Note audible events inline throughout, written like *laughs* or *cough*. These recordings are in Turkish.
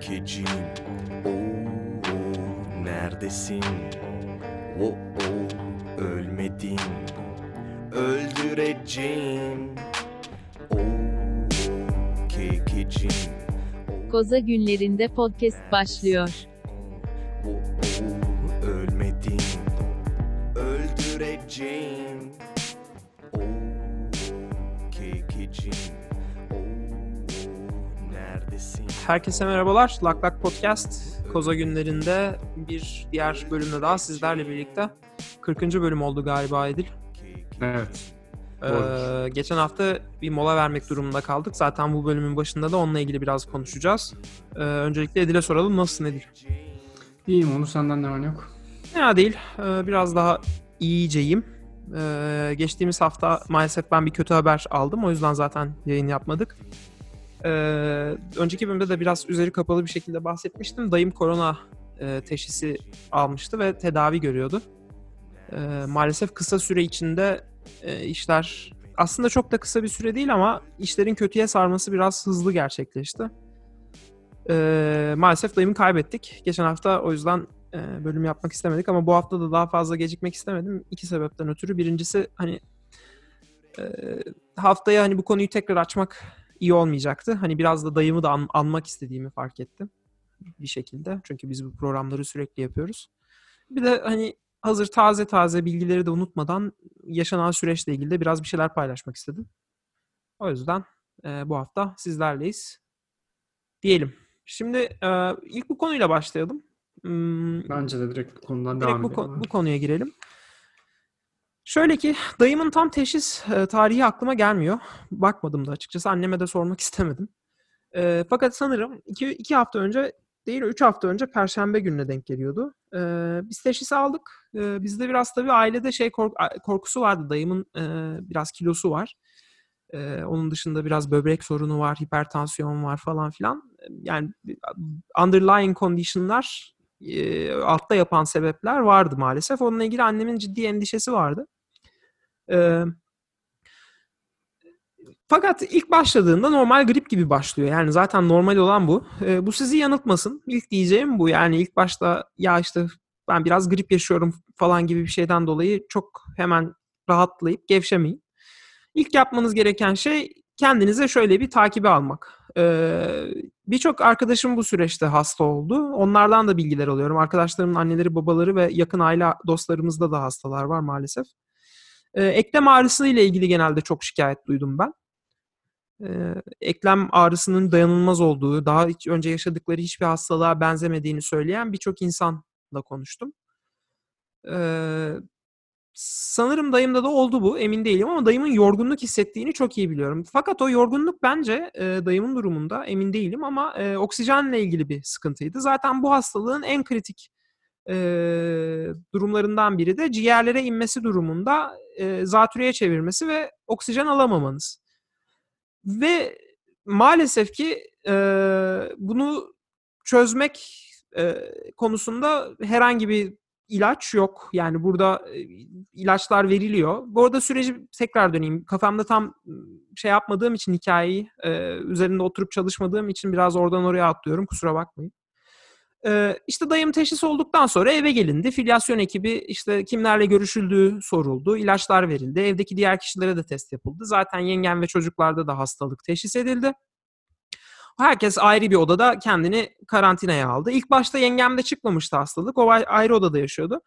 kekecim Oo, neredesin? Oo, ölmedin. Öldüreceğim. Oo, kekecim Koza günlerinde podcast başlıyor. Oo, ölmedin. Öldüreceğim Herkese merhabalar. Lak Lak Podcast Koza günlerinde bir diğer bölümde daha sizlerle birlikte 40. bölüm oldu galiba Edil. Evet. Ee, geçen hafta bir mola vermek durumunda kaldık. Zaten bu bölümün başında da onunla ilgili biraz konuşacağız. Ee, öncelikle Edil'e soralım. Nasılsın Edil? İyiyim onu senden ne var yok. Fena değil. Ee, biraz daha iyiceyim. Ee, geçtiğimiz hafta maalesef ben bir kötü haber aldım. O yüzden zaten yayın yapmadık. Ee, önceki bölümde de biraz üzeri kapalı bir şekilde bahsetmiştim. Dayım korona e, teşhisi almıştı ve tedavi görüyordu. Ee, maalesef kısa süre içinde e, işler aslında çok da kısa bir süre değil ama işlerin kötüye sarması biraz hızlı gerçekleşti. Ee, maalesef dayımı kaybettik. Geçen hafta o yüzden e, bölüm yapmak istemedik ama bu hafta da daha fazla gecikmek istemedim. İki sebepten ötürü. Birincisi hani e, haftaya hani bu konuyu tekrar açmak iyi olmayacaktı. Hani biraz da dayımı da an- anmak istediğimi fark ettim bir şekilde. Çünkü biz bu programları sürekli yapıyoruz. Bir de hani hazır taze taze bilgileri de unutmadan yaşanan süreçle ilgili de biraz bir şeyler paylaşmak istedim. O yüzden e, bu hafta sizlerleyiz diyelim. Şimdi e, ilk bu konuyla başlayalım. Hmm, Bence de direkt bu konudan Direkt devam bu, edelim. bu konuya girelim. Şöyle ki dayımın tam teşhis e, tarihi aklıma gelmiyor. Bakmadım da açıkçası anneme de sormak *laughs* istemedim. E, fakat sanırım iki, iki hafta önce değil üç hafta önce Perşembe gününe denk geliyordu. E, biz teşhisi aldık. E, bizde biraz tabii ailede şey kork- korkusu vardı. Dayımın e, biraz kilosu var. E, onun dışında biraz böbrek sorunu var, hipertansiyon var falan filan. E, Yani underlying condition'lar e, altta yapan sebepler vardı maalesef. Onunla ilgili annemin ciddi endişesi vardı. E, fakat ilk başladığında normal grip gibi başlıyor. Yani zaten normal olan bu. E, bu sizi yanıltmasın. İlk diyeceğim bu. Yani ilk başta ya işte ben biraz grip yaşıyorum falan gibi bir şeyden dolayı çok hemen rahatlayıp gevşemeyin. İlk yapmanız gereken şey kendinize şöyle bir takibi almak. Ee, Birçok arkadaşım bu süreçte hasta oldu. Onlardan da bilgiler alıyorum. Arkadaşlarımın anneleri, babaları ve yakın aile dostlarımızda da hastalar var maalesef. Ee, eklem ağrısı ile ilgili genelde çok şikayet duydum ben. Ee, eklem ağrısının dayanılmaz olduğu, daha hiç önce yaşadıkları hiçbir hastalığa benzemediğini söyleyen birçok insanla konuştum. Ee, sanırım dayımda da oldu bu, emin değilim ama dayımın yorgunluk hissettiğini çok iyi biliyorum. Fakat o yorgunluk bence e, dayımın durumunda emin değilim ama e, oksijenle ilgili bir sıkıntıydı. Zaten bu hastalığın en kritik e, durumlarından biri de ciğerlere inmesi durumunda e, zatürreye çevirmesi ve oksijen alamamanız. Ve maalesef ki e, bunu çözmek e, konusunda herhangi bir ilaç yok. Yani burada e, ilaçlar veriliyor. Bu arada süreci tekrar döneyim. Kafamda tam şey yapmadığım için hikayeyi e, üzerinde oturup çalışmadığım için biraz oradan oraya atlıyorum. Kusura bakmayın. Ee, işte dayım teşhis olduktan sonra eve gelindi. Filyasyon ekibi işte kimlerle görüşüldüğü soruldu. ilaçlar verildi. Evdeki diğer kişilere de test yapıldı. Zaten yengem ve çocuklarda da hastalık teşhis edildi. Herkes ayrı bir odada kendini karantinaya aldı. İlk başta yengemde çıkmamıştı hastalık. O ayrı odada yaşıyordu.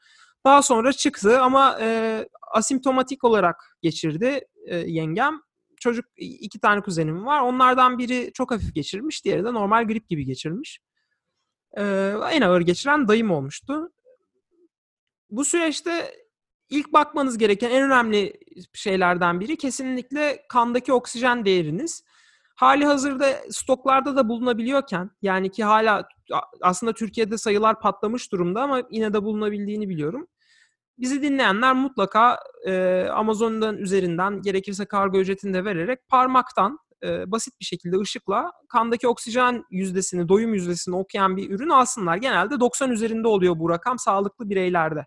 Daha sonra çıktı ama e, asimptomatik olarak geçirdi e, yengem. Çocuk iki tane kuzenim var. Onlardan biri çok hafif geçirmiş, diğeri de normal grip gibi geçirmiş. E, en ağır geçiren dayım olmuştu. Bu süreçte ilk bakmanız gereken en önemli şeylerden biri kesinlikle kandaki oksijen değeriniz. Hali hazırda stoklarda da bulunabiliyorken yani ki hala aslında Türkiye'de sayılar patlamış durumda ama yine de bulunabildiğini biliyorum. Bizi dinleyenler mutlaka e, Amazon'dan üzerinden gerekirse kargo ücretini de vererek parmaktan e, basit bir şekilde ışıkla kandaki oksijen yüzdesini, doyum yüzdesini okuyan bir ürün alsınlar. Genelde 90 üzerinde oluyor bu rakam sağlıklı bireylerde.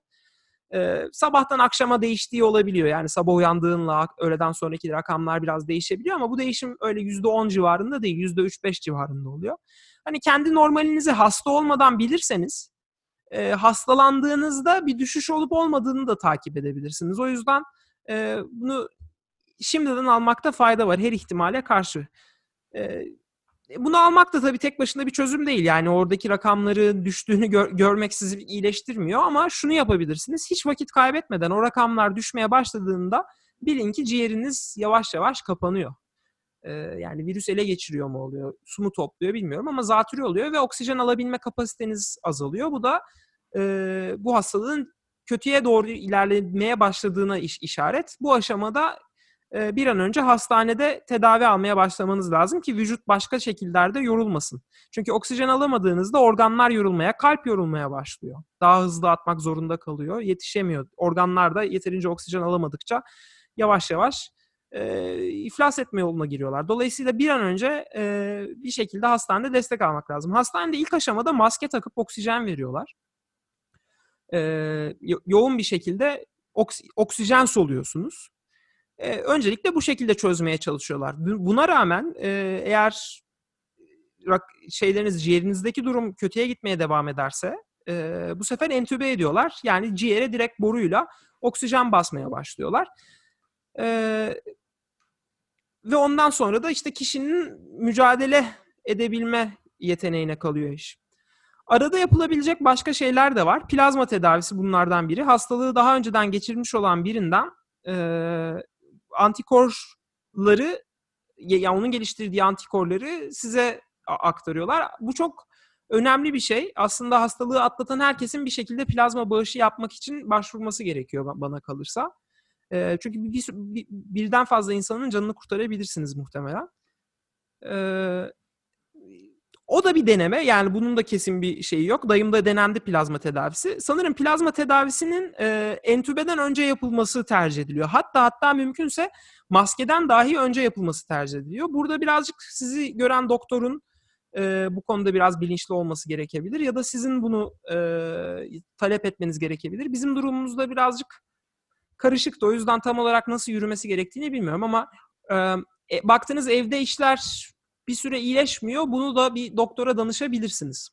e, sabahtan akşama değiştiği olabiliyor. Yani sabah uyandığınla öğleden sonraki rakamlar biraz değişebiliyor ama bu değişim öyle %10 civarında değil, %3-5 civarında oluyor. Hani kendi normalinizi hasta olmadan bilirseniz e, hastalandığınızda bir düşüş olup olmadığını da takip edebilirsiniz. O yüzden e, bunu şimdiden almakta fayda var her ihtimale karşı. E, bunu almak da tabii tek başına bir çözüm değil. Yani oradaki rakamları düştüğünü gör, görmek sizi iyileştirmiyor ama şunu yapabilirsiniz. Hiç vakit kaybetmeden o rakamlar düşmeye başladığında bilin ki ciğeriniz yavaş yavaş kapanıyor. Ee, yani virüs ele geçiriyor mu oluyor, su mu topluyor bilmiyorum ama zatürre oluyor ve oksijen alabilme kapasiteniz azalıyor. Bu da e, bu hastalığın kötüye doğru ilerlemeye başladığına iş, işaret. Bu aşamada bir an önce hastanede tedavi almaya başlamanız lazım ki vücut başka şekillerde yorulmasın. Çünkü oksijen alamadığınızda organlar yorulmaya, kalp yorulmaya başlıyor. Daha hızlı atmak zorunda kalıyor, yetişemiyor. Organlar da yeterince oksijen alamadıkça yavaş yavaş e, iflas etme yoluna giriyorlar. Dolayısıyla bir an önce e, bir şekilde hastanede destek almak lazım. Hastanede ilk aşamada maske takıp oksijen veriyorlar. E, yo- yoğun bir şekilde oks- oksijen soluyorsunuz. E, öncelikle bu şekilde çözmeye çalışıyorlar. Buna rağmen e, eğer rak- şeyleriniz ciğerinizdeki durum kötüye gitmeye devam ederse e, bu sefer entübe ediyorlar. Yani ciğere direkt boruyla oksijen basmaya başlıyorlar. E, ve ondan sonra da işte kişinin mücadele edebilme yeteneğine kalıyor iş. Arada yapılabilecek başka şeyler de var. Plazma tedavisi bunlardan biri. Hastalığı daha önceden geçirmiş olan birinden e, antikorları ya onun geliştirdiği antikorları size aktarıyorlar. Bu çok önemli bir şey. Aslında hastalığı atlatan herkesin bir şekilde plazma bağışı yapmak için başvurması gerekiyor bana kalırsa. E, çünkü bir, bir, birden fazla insanın canını kurtarabilirsiniz muhtemelen. E, o da bir deneme. Yani bunun da kesin bir şeyi yok. Dayımda denendi plazma tedavisi. Sanırım plazma tedavisinin e, entübeden önce yapılması tercih ediliyor. Hatta hatta mümkünse maskeden dahi önce yapılması tercih ediliyor. Burada birazcık sizi gören doktorun e, bu konuda biraz bilinçli olması gerekebilir. Ya da sizin bunu e, talep etmeniz gerekebilir. Bizim durumumuzda birazcık karışıktı. O yüzden tam olarak nasıl yürümesi gerektiğini bilmiyorum ama e, baktığınız evde işler bir süre iyileşmiyor. Bunu da bir doktora danışabilirsiniz.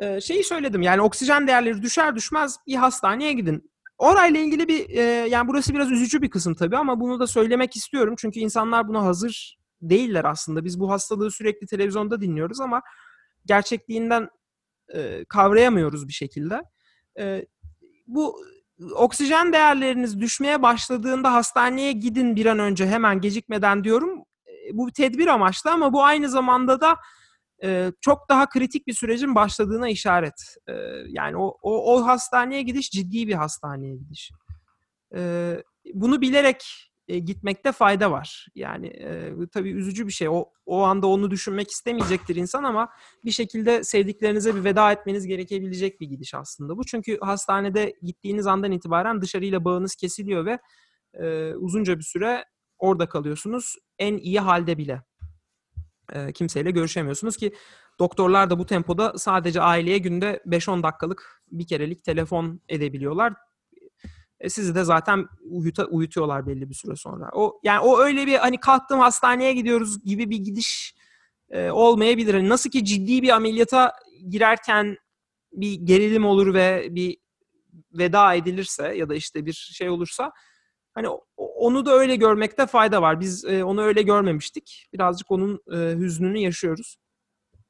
Ee, şeyi söyledim yani oksijen değerleri düşer düşmez bir hastaneye gidin. Orayla ilgili bir e, yani burası biraz üzücü bir kısım tabii ama bunu da söylemek istiyorum. Çünkü insanlar buna hazır değiller aslında. Biz bu hastalığı sürekli televizyonda dinliyoruz ama gerçekliğinden e, kavrayamıyoruz bir şekilde. E, bu oksijen değerleriniz düşmeye başladığında hastaneye gidin bir an önce hemen gecikmeden diyorum bu bir tedbir amaçlı ama bu aynı zamanda da e, çok daha kritik bir sürecin başladığına işaret. E, yani o, o, o hastaneye gidiş ciddi bir hastaneye gidiş. E, bunu bilerek e, gitmekte fayda var. Yani e, tabii üzücü bir şey. O, o anda onu düşünmek istemeyecektir insan ama bir şekilde sevdiklerinize bir veda etmeniz gerekebilecek bir gidiş aslında bu. Çünkü hastanede gittiğiniz andan itibaren dışarıyla bağınız kesiliyor ve e, uzunca bir süre orada kalıyorsunuz. En iyi halde bile e, kimseyle görüşemiyorsunuz ki doktorlar da bu tempoda sadece aileye günde 5-10 dakikalık bir kerelik telefon edebiliyorlar. E, sizi de zaten uyuta, uyutuyorlar belli bir süre sonra. O yani o öyle bir hani kalktım hastaneye gidiyoruz gibi bir gidiş e, olmayabilir. Hani nasıl ki ciddi bir ameliyata girerken bir gerilim olur ve bir veda edilirse ya da işte bir şey olursa Hani onu da öyle görmekte fayda var. Biz e, onu öyle görmemiştik. Birazcık onun e, hüznünü yaşıyoruz.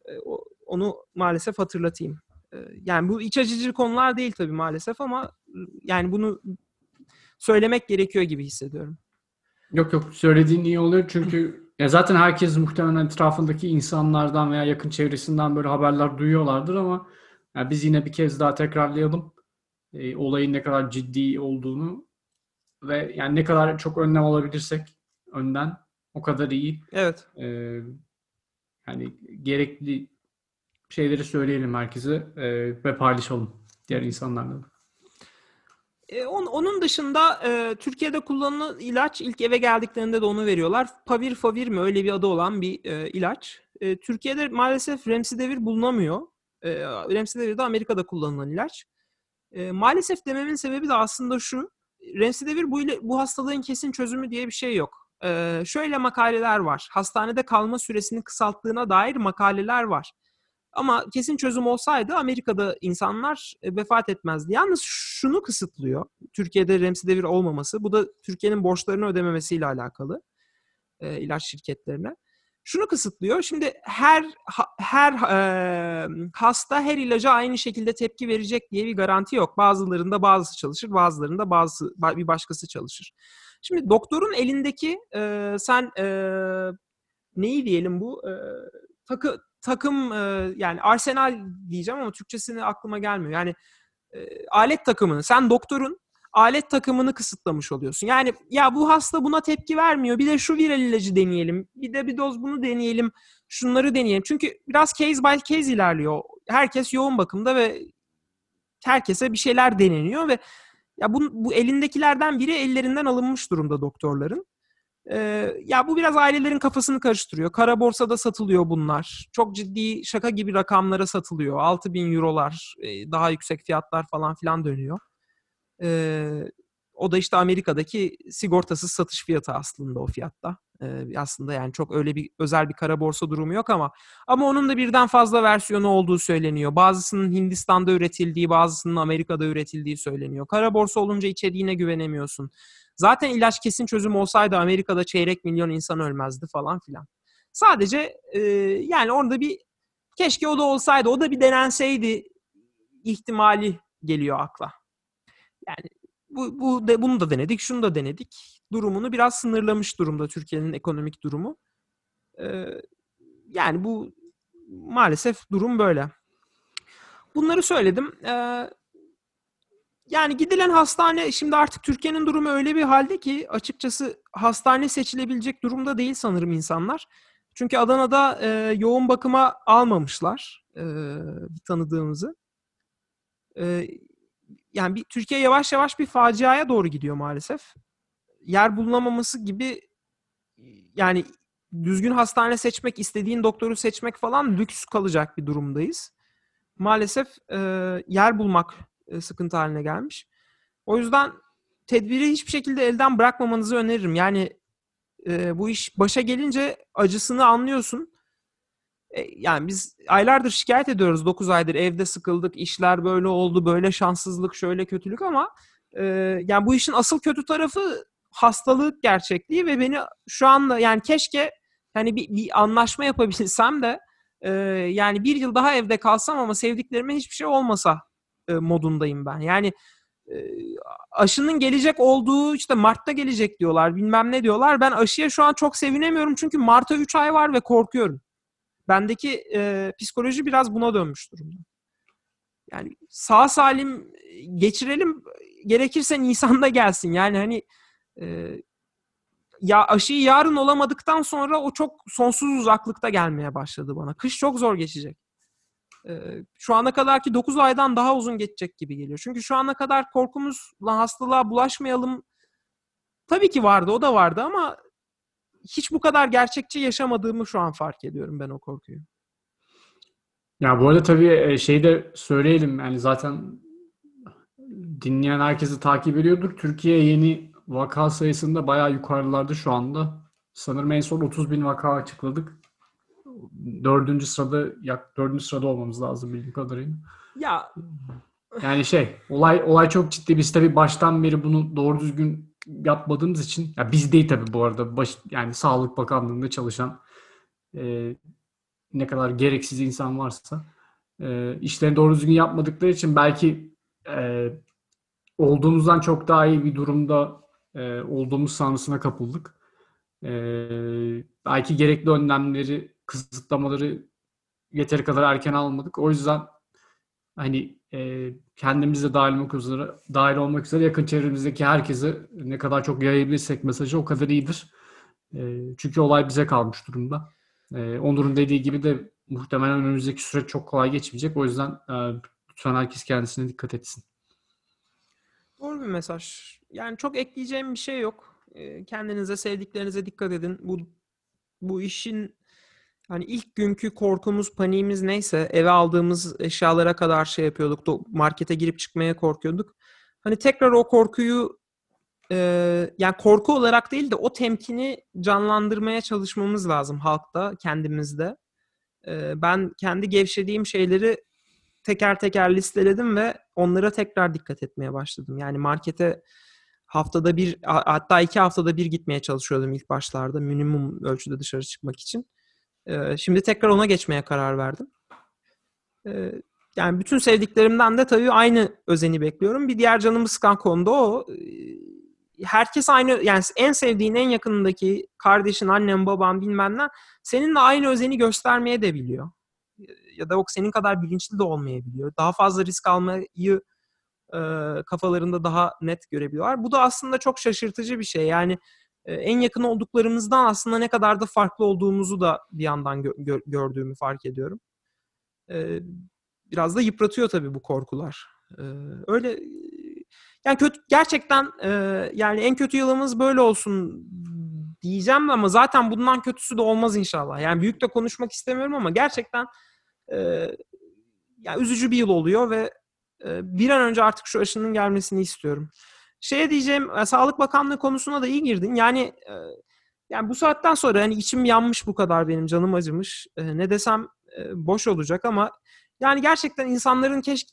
E, onu maalesef hatırlatayım. Yani bu iç acıcı konular değil tabii maalesef ama yani bunu söylemek gerekiyor gibi hissediyorum. Yok yok söylediğin iyi oluyor çünkü ya zaten herkes muhtemelen etrafındaki insanlardan veya yakın çevresinden böyle haberler duyuyorlardır ama yani biz yine bir kez daha tekrarlayalım e, olayın ne kadar ciddi olduğunu ve yani ne kadar çok önlem alabilirsek önden o kadar iyi. Evet. Ee, yani gerekli şeyleri söyleyelim herkese e, ve paylaşalım diğer insanlarla. E, on, onun dışında e, Türkiye'de kullanılan ilaç ilk eve geldiklerinde de onu veriyorlar. Pavir Favir mi öyle bir adı olan bir e, ilaç. E, Türkiye'de maalesef Remdesivir bulunamıyor. E, Remdesivir de Amerika'da kullanılan ilaç. E, maalesef dememin sebebi de aslında şu. Remdesivir bu, ile, bu hastalığın kesin çözümü diye bir şey yok. E, şöyle makaleler var. Hastanede kalma süresini kısalttığına dair makaleler var. Ama kesin çözüm olsaydı Amerika'da insanlar e, vefat etmezdi. Yalnız şunu kısıtlıyor. Türkiye'de remdesivir olmaması. Bu da Türkiye'nin borçlarını ödememesiyle alakalı. E, ilaç şirketlerine. Şunu kısıtlıyor. Şimdi her her e, hasta her ilaca aynı şekilde tepki verecek diye bir garanti yok. Bazılarında bazısı çalışır, bazılarında bazısı bir başkası çalışır. Şimdi doktorun elindeki e, sen e, neyi diyelim bu e, takı takım e, yani arsenal diyeceğim ama Türkçesini aklıma gelmiyor. Yani e, alet takımını sen doktorun alet takımını kısıtlamış oluyorsun. Yani ya bu hasta buna tepki vermiyor. Bir de şu viral ilacı deneyelim. Bir de bir doz bunu deneyelim. Şunları deneyelim. Çünkü biraz case by case ilerliyor. Herkes yoğun bakımda ve herkese bir şeyler deneniyor ve ya bu, bu elindekilerden biri ellerinden alınmış durumda doktorların. Ee, ya bu biraz ailelerin kafasını karıştırıyor. Kara borsada satılıyor bunlar. Çok ciddi şaka gibi rakamlara satılıyor. 6 bin eurolar, daha yüksek fiyatlar falan filan dönüyor. Ee, o da işte Amerika'daki sigortasız satış fiyatı aslında o fiyatta. Ee, aslında yani çok öyle bir özel bir kara borsa durumu yok ama ama onun da birden fazla versiyonu olduğu söyleniyor. Bazısının Hindistan'da üretildiği, bazısının Amerika'da üretildiği söyleniyor. Kara borsa olunca içeriğine güvenemiyorsun. Zaten ilaç kesin çözüm olsaydı Amerika'da çeyrek milyon insan ölmezdi falan filan. Sadece e, yani orada bir keşke o da olsaydı, o da bir denenseydi ihtimali geliyor akla. Yani bu, bu de, bunu da denedik, şunu da denedik. Durumunu biraz sınırlamış durumda Türkiye'nin ekonomik durumu. Ee, yani bu maalesef durum böyle. Bunları söyledim. Ee, yani gidilen hastane şimdi artık Türkiye'nin durumu öyle bir halde ki açıkçası hastane seçilebilecek durumda değil sanırım insanlar. Çünkü Adana'da e, yoğun bakıma almamışlar e, bir tanıdığımızı. E, yani bir Türkiye yavaş yavaş bir faciaya doğru gidiyor maalesef. Yer bulunamaması gibi yani düzgün hastane seçmek, istediğin doktoru seçmek falan lüks kalacak bir durumdayız. Maalesef e, yer bulmak e, sıkıntı haline gelmiş. O yüzden tedbiri hiçbir şekilde elden bırakmamanızı öneririm. Yani e, bu iş başa gelince acısını anlıyorsun. E, yani biz aylardır şikayet ediyoruz. 9 aydır evde sıkıldık, işler böyle oldu, böyle şanssızlık, şöyle kötülük ama e, yani bu işin asıl kötü tarafı hastalık gerçekliği ve beni şu anda yani keşke hani bir, bir anlaşma yapabilsem de e, yani bir yıl daha evde kalsam ama sevdiklerime hiçbir şey olmasa e, modundayım ben. Yani e, aşının gelecek olduğu işte Mart'ta gelecek diyorlar bilmem ne diyorlar. Ben aşıya şu an çok sevinemiyorum çünkü Mart'a 3 ay var ve korkuyorum. Bendeki e, psikoloji biraz buna dönmüş durumda. Yani sağ salim geçirelim gerekirse Nisan'da gelsin. Yani hani e, ya aşıyı yarın olamadıktan sonra o çok sonsuz uzaklıkta gelmeye başladı bana. Kış çok zor geçecek şu ana kadarki 9 aydan daha uzun geçecek gibi geliyor. Çünkü şu ana kadar korkumuz lan hastalığa bulaşmayalım tabii ki vardı o da vardı ama hiç bu kadar gerçekçi yaşamadığımı şu an fark ediyorum ben o korkuyu. Ya bu arada tabii şey de söyleyelim yani zaten dinleyen herkesi takip ediyordur. Türkiye yeni vaka sayısında bayağı yukarılarda şu anda. Sanırım en son 30 bin vaka açıkladık dördüncü sırada yak dördüncü sırada olmamız lazım bildiğim kadarıyla. Ya yani şey olay olay çok ciddi. Biz tabii baştan beri bunu doğru düzgün yapmadığımız için ya biz değil tabii bu arada baş, yani Sağlık Bakanlığı'nda çalışan e, ne kadar gereksiz insan varsa e, işlerini doğru düzgün yapmadıkları için belki e, olduğumuzdan çok daha iyi bir durumda e, olduğumuz sanrısına kapıldık. E, belki gerekli önlemleri kısıtlamaları yeteri kadar erken almadık. O yüzden hani e, kendimiz dahil olmak üzere, dahil olmak üzere yakın çevremizdeki herkese ne kadar çok yayabilirsek mesajı o kadar iyidir. E, çünkü olay bize kalmış durumda. E, Onur'un dediği gibi de muhtemelen önümüzdeki süreç çok kolay geçmeyecek. O yüzden e, lütfen herkes kendisine dikkat etsin. Doğru bir mesaj. Yani çok ekleyeceğim bir şey yok. Kendinize, sevdiklerinize dikkat edin. Bu bu işin Hani ilk günkü korkumuz, paniğimiz neyse eve aldığımız eşyalara kadar şey yapıyorduk. Markete girip çıkmaya korkuyorduk. Hani tekrar o korkuyu e, yani korku olarak değil de o temkini canlandırmaya çalışmamız lazım halkta, kendimizde. E, ben kendi gevşediğim şeyleri teker teker listeledim ve onlara tekrar dikkat etmeye başladım. Yani markete haftada bir ha- hatta iki haftada bir gitmeye çalışıyordum ilk başlarda minimum ölçüde dışarı çıkmak için. Ee, şimdi tekrar ona geçmeye karar verdim. Ee, yani bütün sevdiklerimden de tabii aynı özeni bekliyorum. Bir diğer canımı sıkan konu da o. Ee, Herkes aynı yani en sevdiğin en yakınındaki kardeşin, annen, baban bilmem ne seninle aynı özeni göstermeye de biliyor. Ya da o senin kadar bilinçli de olmayabiliyor. Daha fazla risk almayı e, kafalarında daha net görebiliyorlar. Bu da aslında çok şaşırtıcı bir şey. Yani en yakın olduklarımızdan aslında ne kadar da farklı olduğumuzu da bir yandan gö- gö- gördüğümü fark ediyorum. E, biraz da yıpratıyor tabii bu korkular. E, öyle yani kötü gerçekten e, yani en kötü yılımız böyle olsun diyeceğim ama zaten bundan kötüsü de olmaz inşallah. Yani büyük de konuşmak istemiyorum ama gerçekten e, yani üzücü bir yıl oluyor ve e, bir an önce artık şu aşının gelmesini istiyorum. Şeye diyeceğim, e, Sağlık Bakanlığı konusuna da iyi girdin. Yani e, yani bu saatten sonra hani içim yanmış bu kadar benim, canım acımış. E, ne desem boş olacak ama yani gerçekten insanların keşke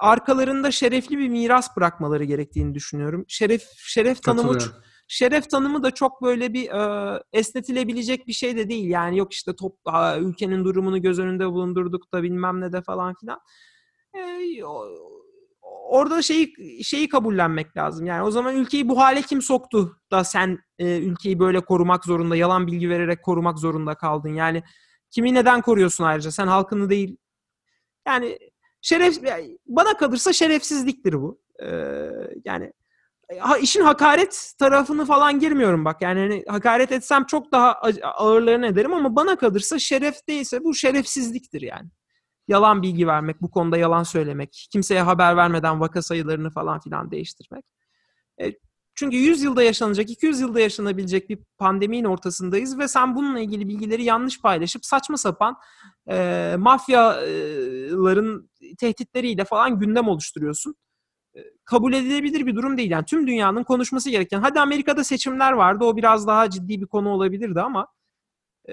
arkalarında şerefli bir miras bırakmaları gerektiğini düşünüyorum. Şeref şeref tanımı şeref tanımı da çok böyle bir e, esnetilebilecek bir şey de değil. Yani yok işte top ha, ülkenin durumunu göz önünde bulundurduk da bilmem ne de falan filan. E, o- orada şeyi şeyi kabullenmek lazım. Yani o zaman ülkeyi bu hale kim soktu da sen e, ülkeyi böyle korumak zorunda, yalan bilgi vererek korumak zorunda kaldın. Yani kimi neden koruyorsun ayrıca? Sen halkını değil. Yani şeref bana kalırsa şerefsizliktir bu. E, yani ha, işin hakaret tarafını falan girmiyorum bak. Yani hani hakaret etsem çok daha ağırlarını ederim ama bana kalırsa şeref değilse bu şerefsizliktir yani. Yalan bilgi vermek, bu konuda yalan söylemek, kimseye haber vermeden vaka sayılarını falan filan değiştirmek. E, çünkü 100 yılda yaşanacak, 200 yılda yaşanabilecek bir pandeminin ortasındayız ve sen bununla ilgili bilgileri yanlış paylaşıp saçma sapan e, mafyaların tehditleriyle falan gündem oluşturuyorsun kabul edilebilir bir durum değil. Yani tüm dünyanın konuşması gereken. Hadi Amerika'da seçimler vardı. O biraz daha ciddi bir konu olabilirdi ama e,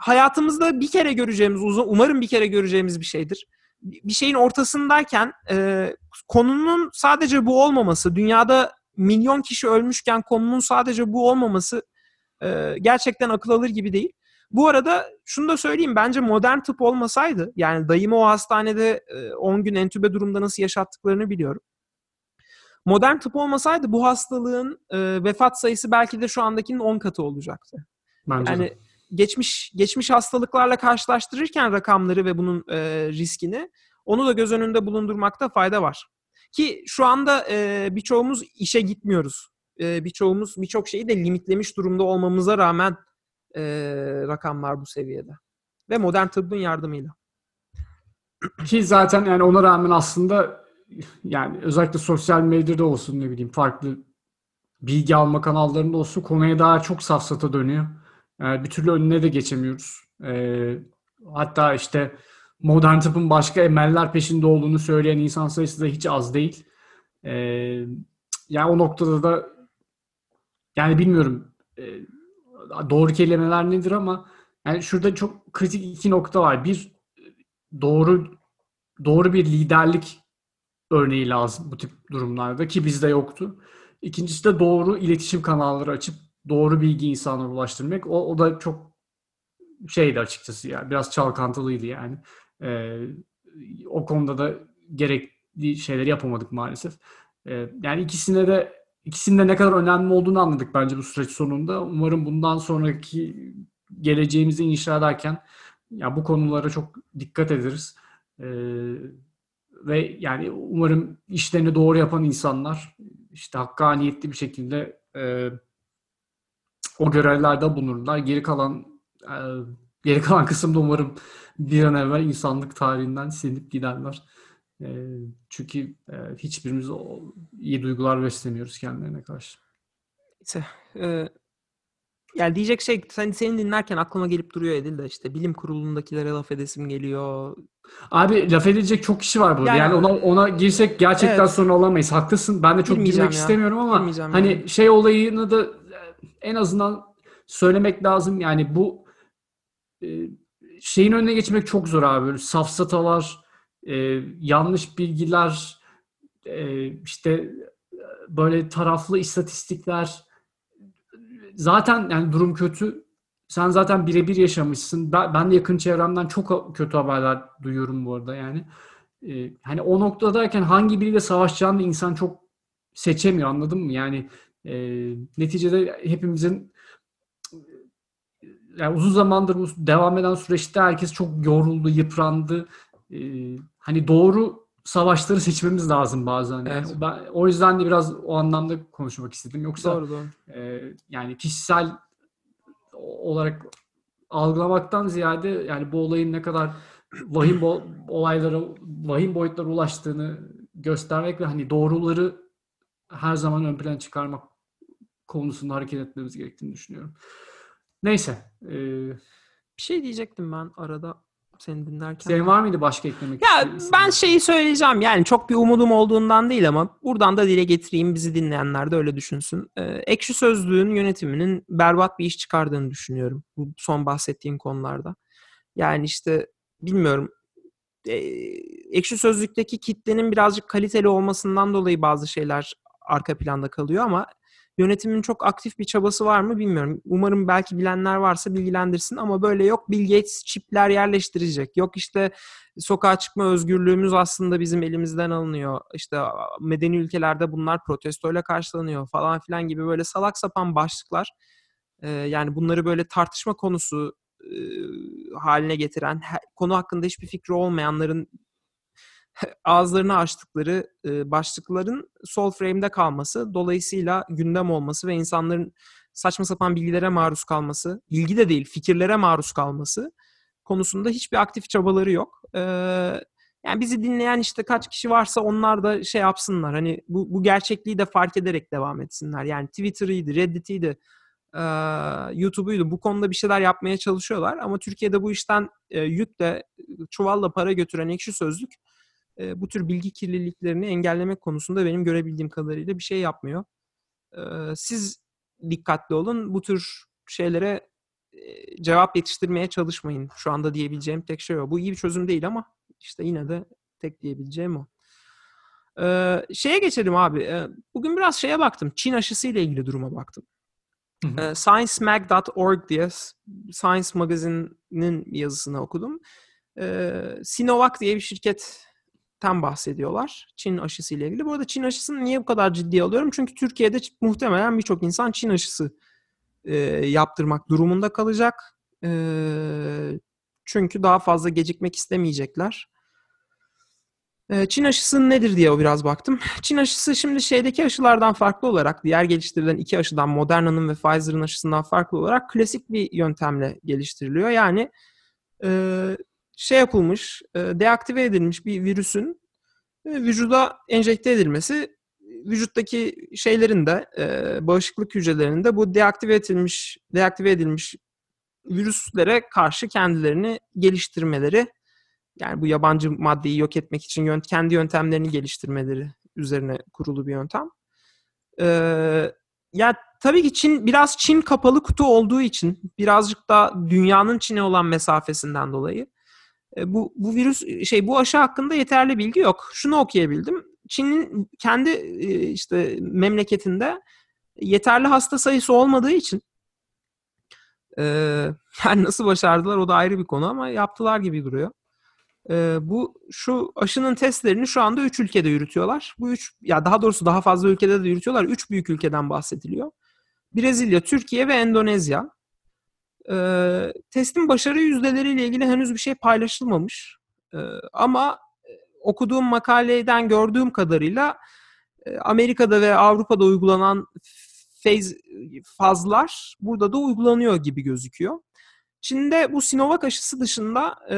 hayatımızda bir kere göreceğimiz, uzun, umarım bir kere göreceğimiz bir şeydir. Bir şeyin ortasındayken e, konunun sadece bu olmaması, dünyada milyon kişi ölmüşken konunun sadece bu olmaması e, gerçekten akıl alır gibi değil. Bu arada şunu da söyleyeyim bence modern tıp olmasaydı yani dayımı o hastanede e, 10 gün entübe durumda nasıl yaşattıklarını biliyorum. Modern tıp olmasaydı bu hastalığın e, vefat sayısı belki de şu andakinin 10 katı olacaktı. Bence Yani de. Geçmiş geçmiş hastalıklarla karşılaştırırken rakamları ve bunun e, riskini onu da göz önünde bulundurmakta fayda var. Ki şu anda e, birçoğumuz işe gitmiyoruz. E, birçoğumuz birçok şeyi de limitlemiş durumda olmamıza rağmen e, rakamlar bu seviyede. Ve modern tıbbın yardımıyla. Ki zaten yani ona rağmen aslında yani özellikle sosyal medyada olsun ne bileyim farklı bilgi alma kanallarında olsun konuya daha çok safsata dönüyor. Yani bir türlü önüne de geçemiyoruz. Ee, hatta işte modern tıbbın başka emeller peşinde olduğunu söyleyen insan sayısı da hiç az değil. Ee, yani o noktada da yani bilmiyorum e, doğru kelimeler nedir ama yani şurada çok kritik iki nokta var. Bir doğru doğru bir liderlik örneği lazım bu tip durumlarda ki bizde yoktu. İkincisi de doğru iletişim kanalları açıp doğru bilgi insanlara ulaştırmak. O, o da çok şeydi açıkçası yani biraz çalkantılıydı yani. Ee, o konuda da gerekli şeyleri yapamadık maalesef. Ee, yani ikisine de ikisinin de ne kadar önemli olduğunu anladık bence bu süreç sonunda. Umarım bundan sonraki geleceğimizi inşa ederken ya bu konulara çok dikkat ederiz. Ee, ve yani umarım işlerini doğru yapan insanlar işte hakkaniyetli bir şekilde e, o görevlerde bulunurlar. Geri kalan e, geri kalan kısımda umarım bir an evvel insanlık tarihinden silinip giderler. E, çünkü e, hiçbirimiz o iyi duygular beslemiyoruz kendilerine karşı. İşte, e, yani diyecek şey sen seni dinlerken aklıma gelip duruyor Edil de işte bilim kurulundakilere laf edesim geliyor. Abi laf edilecek çok kişi var burada. Yani- Yani, ona ona girsek gerçekten Evet. sonra olamayız. Haklısın. Ben de çok girmek ya. istemiyorum ama hani yani. şey olayını da en azından söylemek lazım. Yani bu e, şeyin önüne geçmek çok zor abi. Böyle safsatalar, e, yanlış bilgiler, e, işte böyle taraflı istatistikler. Zaten yani durum kötü. Sen zaten birebir yaşamışsın. Ben, de yakın çevremden çok kötü haberler duyuyorum bu arada yani. Hani o noktadayken hangi biriyle savaşacağını insan çok seçemiyor anladın mı? Yani e, neticede hepimizin yani uzun zamandır bu devam eden süreçte herkes çok yoruldu, yıprandı. Ee, hani doğru savaşları seçmemiz lazım bazen. Yani Evet. ben, o yüzden de biraz o anlamda konuşmak istedim. Yoksa Doğru doğru. e, yani kişisel olarak algılamaktan ziyade yani bu olayın ne kadar vahim bo- olaylara, vahim boyutlara ulaştığını göstermek ve hani doğruları her zaman ön plana çıkarmak konusunda hareket etmemiz gerektiğini düşünüyorum. Neyse. e, Bir şey diyecektim ben arada seni dinlerken. senin var mıydı başka eklemek Ya istediğin? ben şeyi söyleyeceğim yani çok bir umudum olduğundan değil ama buradan da dile getireyim bizi dinleyenler de öyle düşünsün. Ee, Ekşi Sözlüğün yönetiminin berbat bir iş çıkardığını düşünüyorum bu son bahsettiğim konularda. Yani işte bilmiyorum e, Ekşi Sözlük'teki kitlenin birazcık kaliteli olmasından dolayı bazı şeyler arka planda kalıyor ama yönetimin çok aktif bir çabası var mı bilmiyorum. Umarım belki bilenler varsa bilgilendirsin ama böyle yok Bill Gates çipler yerleştirecek. Yok işte sokağa çıkma özgürlüğümüz aslında bizim elimizden alınıyor. İşte medeni ülkelerde bunlar protestoyla karşılanıyor falan filan gibi böyle salak sapan başlıklar. Ee, yani bunları böyle tartışma konusu e, haline getiren, konu hakkında hiçbir fikri olmayanların *laughs* ağızlarını açtıkları e, başlıkların sol frame'de kalması, dolayısıyla gündem olması ve insanların saçma sapan bilgilere maruz kalması, bilgi de değil fikirlere maruz kalması konusunda hiçbir aktif çabaları yok. Ee, yani bizi dinleyen işte kaç kişi varsa onlar da şey yapsınlar. Hani bu, bu gerçekliği de fark ederek devam etsinler. Yani Twitter'ıydı, Reddit'iydi, e, YouTube'uydu. Bu konuda bir şeyler yapmaya çalışıyorlar. Ama Türkiye'de bu işten e, yükle, çuvalla para götüren ekşi sözlük e, bu tür bilgi kirliliklerini engellemek konusunda benim görebildiğim kadarıyla bir şey yapmıyor. E, siz dikkatli olun. Bu tür şeylere e, cevap yetiştirmeye çalışmayın. Şu anda diyebileceğim tek şey o. Bu iyi bir çözüm değil ama işte yine de tek diyebileceğim o. Ee, şeye geçelim abi. Ee, bugün biraz şeye baktım. Çin aşısı ile ilgili duruma baktım. Hı hı. Ee, sciencemag.org diye Science Magazine'in yazısını okudum. Ee, Sinovac diye bir şirketten bahsediyorlar. Çin aşısı ile ilgili. Bu arada Çin aşısını niye bu kadar ciddiye alıyorum? Çünkü Türkiye'de muhtemelen birçok insan Çin aşısı e, yaptırmak durumunda kalacak. E, çünkü daha fazla gecikmek istemeyecekler. E, Çin aşısı nedir diye o biraz baktım. Çin aşısı şimdi şeydeki aşılardan farklı olarak, diğer geliştirilen iki aşıdan Moderna'nın ve Pfizer'ın aşısından farklı olarak klasik bir yöntemle geliştiriliyor. Yani e, şey yapılmış, e, deaktive edilmiş bir virüsün e, vücuda enjekte edilmesi vücuttaki şeylerin de e, bağışıklık hücrelerinin de bu deaktive edilmiş deaktive edilmiş virüslere karşı kendilerini geliştirmeleri yani bu yabancı maddeyi yok etmek için kendi yöntemlerini geliştirmeleri üzerine kurulu bir yöntem. Ya tabii ki Çin biraz Çin kapalı kutu olduğu için birazcık da dünyanın Çin'e olan mesafesinden dolayı bu bu virüs şey bu aşı hakkında yeterli bilgi yok. Şunu okuyabildim. Çin'in kendi e, işte memleketinde yeterli hasta sayısı olmadığı için e, *laughs* yani nasıl başardılar o da ayrı bir konu ama yaptılar gibi duruyor. E, bu şu aşının testlerini şu anda 3 ülkede yürütüyorlar. Bu üç ya daha doğrusu daha fazla ülkede de yürütüyorlar. 3 büyük ülkeden bahsediliyor. Brezilya, Türkiye ve Endonezya. E, testin başarı yüzdeleriyle ilgili henüz bir şey paylaşılmamış. E, ama okuduğum makaleden gördüğüm kadarıyla e, Amerika'da ve Avrupa'da uygulanan faz, fazlar burada da uygulanıyor gibi gözüküyor. Çin'de bu Sinovac aşısı dışında e,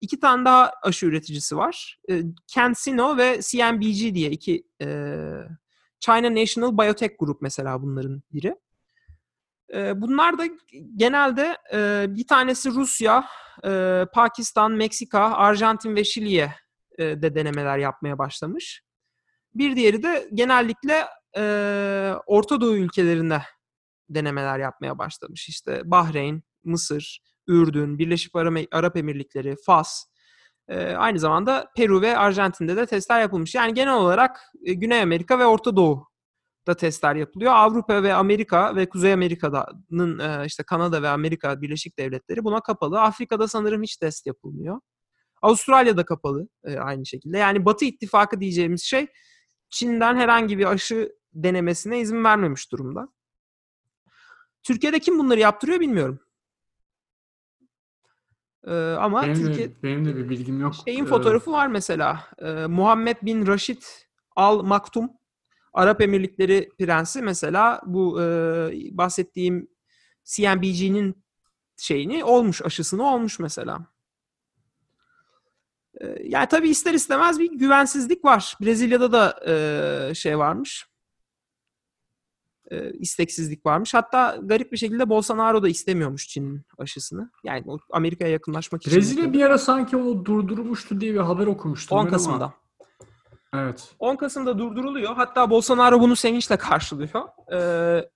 iki tane daha aşı üreticisi var. E, CanSino ve CNBG diye iki e, China National Biotech Group mesela bunların biri. Bunlar da genelde bir tanesi Rusya, Pakistan, Meksika, Arjantin ve Şili'ye de denemeler yapmaya başlamış. Bir diğeri de genellikle Orta Doğu ülkelerinde denemeler yapmaya başlamış. İşte Bahreyn, Mısır, Ürdün, Birleşik Arap, Emirlikleri, Fas, aynı zamanda Peru ve Arjantin'de de testler yapılmış. Yani genel olarak Güney Amerika ve Orta Doğu'da testler yapılıyor. Avrupa ve Amerika ve Kuzey Amerika'nın e, işte Kanada ve Amerika Birleşik Devletleri buna kapalı. Afrika'da sanırım hiç test yapılmıyor. Avustralya'da kapalı e, aynı şekilde. Yani Batı ittifakı diyeceğimiz şey Çin'den herhangi bir aşı denemesine izin vermemiş durumda. Türkiye'de kim bunları yaptırıyor bilmiyorum. Ee, ama Benim Türkiye de, benim de bir bilgim yok. şeyin Ee, fotoğrafı var mesela. Ee, Muhammed bin Raşid Al Maktum Arap Emirlikleri prensi mesela bu e, bahsettiğim CNBG'nin şeyini olmuş, aşısını olmuş mesela. Ee, yani tabii ister istemez bir güvensizlik var. Brezilya'da da e, şey varmış. E, isteksizlik varmış. Hatta garip bir şekilde Bolsonaro da istemiyormuş Çin'in aşısını. Yani Amerika'ya yakınlaşmak için. Brezilya bir ara sanki o durdurmuştu diye bir haber okumuştum. 10 ben Kasım'da. Ama... Evet. 10 Kasım'da durduruluyor. Hatta Bolsonaro bunu sevinçle karşılıyor. Ee,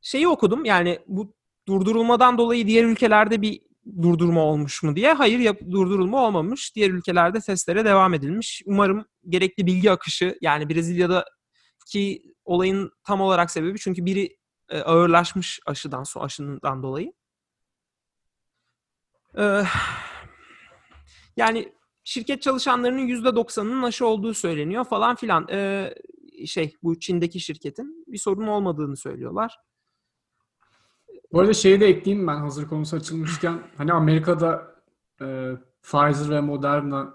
şeyi okudum yani bu durdurulmadan dolayı diğer ülkelerde bir durdurma olmuş mu diye. Hayır yap- durdurulma olmamış. Diğer ülkelerde testlere devam edilmiş. Umarım gerekli bilgi akışı yani Brezilya'daki olayın tam olarak sebebi çünkü biri e, ağırlaşmış aşıdan so aşından dolayı. Ee, yani şirket çalışanlarının %90'ının aşı olduğu söyleniyor falan filan. Ee, şey bu Çin'deki şirketin bir sorun olmadığını söylüyorlar. Bu arada şeyi de ekleyeyim ben hazır konusu açılmışken. *laughs* Hani Amerika'da e, Pfizer ve Moderna'nın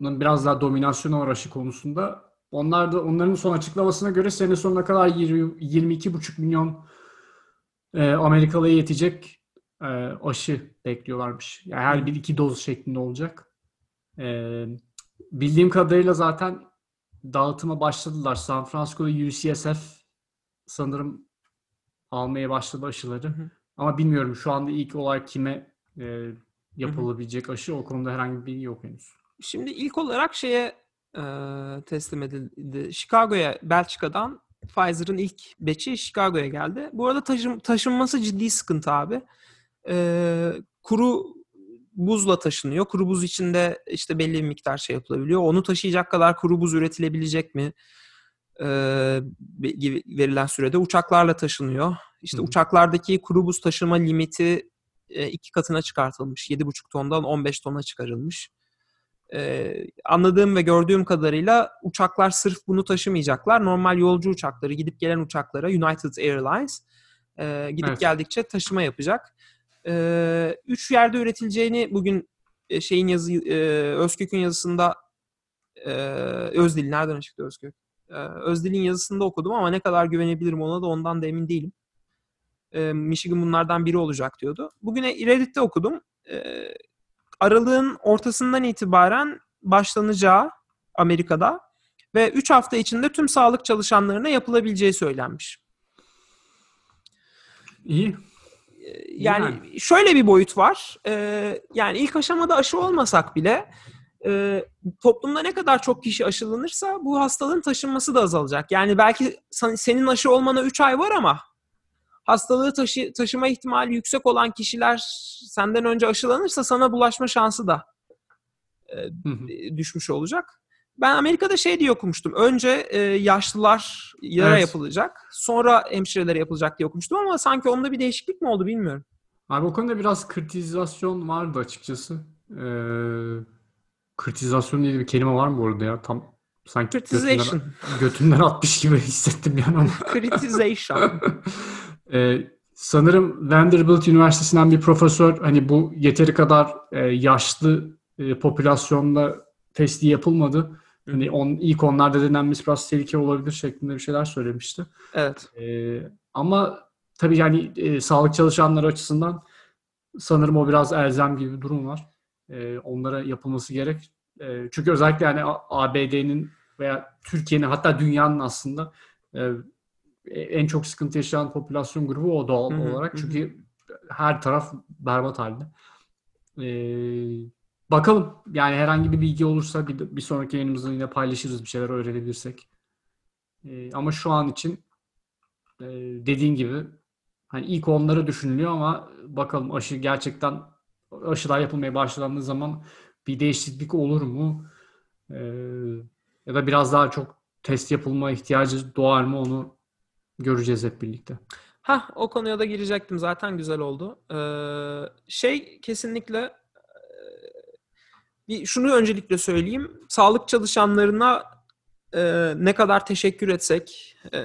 biraz daha dominasyonu var aşı konusunda. Onlar da onların son açıklamasına göre sene sonuna kadar 20 22,5 milyon e, Amerikalıya yetecek e, aşı bekliyorlarmış. Yani her bir iki doz şeklinde olacak. E, bildiğim kadarıyla zaten dağıtıma başladılar. San Francisco'da UCSF sanırım almaya başladı aşıları. hı. Ama bilmiyorum şu anda ilk olarak kime e, yapılabilecek aşı o konuda herhangi bir bilgi yok henüz. Şimdi ilk olarak şeye e, teslim edildi. Chicago'ya Belçika'dan Pfizer'ın ilk batch'i Chicago'ya geldi. Bu arada taşım, taşınması ciddi sıkıntı abi. E, kuru buzla taşınıyor. Kuru buz içinde işte belli bir miktar şey yapılabiliyor. Onu taşıyacak kadar kuru buz üretilebilecek mi? E, verilen sürede uçaklarla taşınıyor. İşte hı. uçaklardaki kuru buz taşıma limiti e, iki katına çıkartılmış. 7,5 tondan 15 tona çıkarılmış. Ee, anladığım ve gördüğüm kadarıyla uçaklar sırf bunu taşımayacaklar. Normal yolcu uçakları, gidip gelen uçaklara United Airlines e, gidip Evet. geldikçe taşıma yapacak. Ee, üç yerde üretileceğini bugün e, şeyin yazı e, Özkök'ün yazısında e, Özdil nereden çıktı Özkök? E, Özdil'in yazısında okudum ama ne kadar güvenebilirim ona da ondan da emin değilim. E, Michigan bunlardan biri olacak diyordu. Bugün Reddit'te okudum. E, Aralığın ortasından itibaren başlanacağı Amerika'da ve 3 hafta içinde tüm sağlık çalışanlarına yapılabileceği söylenmiş. İyi. Ee, Yani şöyle bir boyut var. Ee, yani ilk aşamada aşı olmasak bile e, toplumda ne kadar çok kişi aşılanırsa bu hastalığın taşınması da azalacak. Yani belki senin aşı olmana 3 ay var ama hastalığı taşı, taşıma ihtimali yüksek olan kişiler senden önce aşılanırsa sana bulaşma şansı da e, düşmüş olacak. Ben Amerika'da şey diye okumuştum. Önce e, yaşlılar yara Evet. yapılacak. Sonra hemşirelere yapılacak diye okumuştum ama sanki onda bir değişiklik mi oldu bilmiyorum. Abi o konuda biraz kritizasyon vardı açıkçası. Ee, kritizasyon diye bir kelime var mı bu arada ya? Tam sanki götümden, *laughs* götümden atmış gibi hissettim yani ama. *laughs* Criticization. Ee, *laughs* sanırım Vanderbilt Üniversitesi'nden bir profesör hani bu yeteri kadar e, yaşlı e, popülasyonda testi yapılmadı. Hani on, ilk onlarda denenmesi biraz tehlike olabilir şeklinde bir şeyler söylemişti. evet. Ee, ama tabii yani e, sağlık çalışanları açısından sanırım o biraz elzem gibi bir durum var. Ee, onlara yapılması gerek. Ee, çünkü özellikle yani ABD'nin veya Türkiye'nin hatta dünyanın aslında e, e, en çok sıkıntı yaşayan popülasyon grubu o doğal Hı hı, olarak. hı hı. Çünkü her taraf berbat halde. Ee, bakalım yani herhangi bir bilgi olursa bir, bir sonraki yayınımızda yine paylaşırız bir şeyler öğrenebilirsek. Ee, ama şu an için e, dediğin gibi hani ilk onları düşünülüyor ama bakalım aşı gerçekten aşılar yapılmaya başlandığı zaman bir değişiklik olur mu? Ee, ya da biraz daha çok test yapılma ihtiyacı doğar mı onu göreceğiz hep birlikte. Ha o konuya da girecektim zaten güzel oldu. Ee, şey kesinlikle bir şunu öncelikle söyleyeyim. Sağlık çalışanlarına e, ne kadar teşekkür etsek e,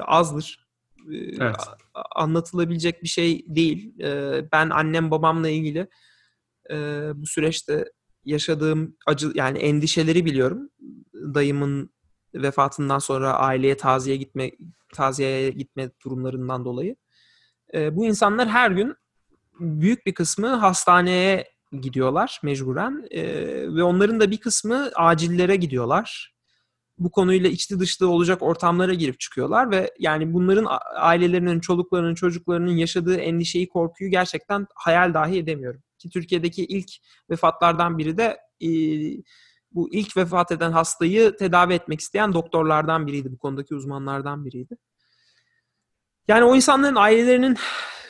azdır. E, Evet. a- anlatılabilecek bir şey değil. E, ben annem babamla ilgili e, bu süreçte yaşadığım acı yani endişeleri biliyorum. Dayımın vefatından sonra aileye taziye gitme taziyeye gitme durumlarından dolayı. E, bu insanlar her gün büyük bir kısmı hastaneye gidiyorlar mecburen E, ve onların da bir kısmı acillere gidiyorlar. Bu konuyla içli dışlı olacak ortamlara girip çıkıyorlar ve yani bunların ailelerinin, çoluklarının, çocuklarının yaşadığı endişeyi, korkuyu gerçekten hayal dahi edemiyorum. Ki Türkiye'deki ilk vefatlardan biri de e, bu ilk vefat eden hastayı tedavi etmek isteyen doktorlardan biriydi. Bu konudaki uzmanlardan biriydi. Yani o insanların ailelerinin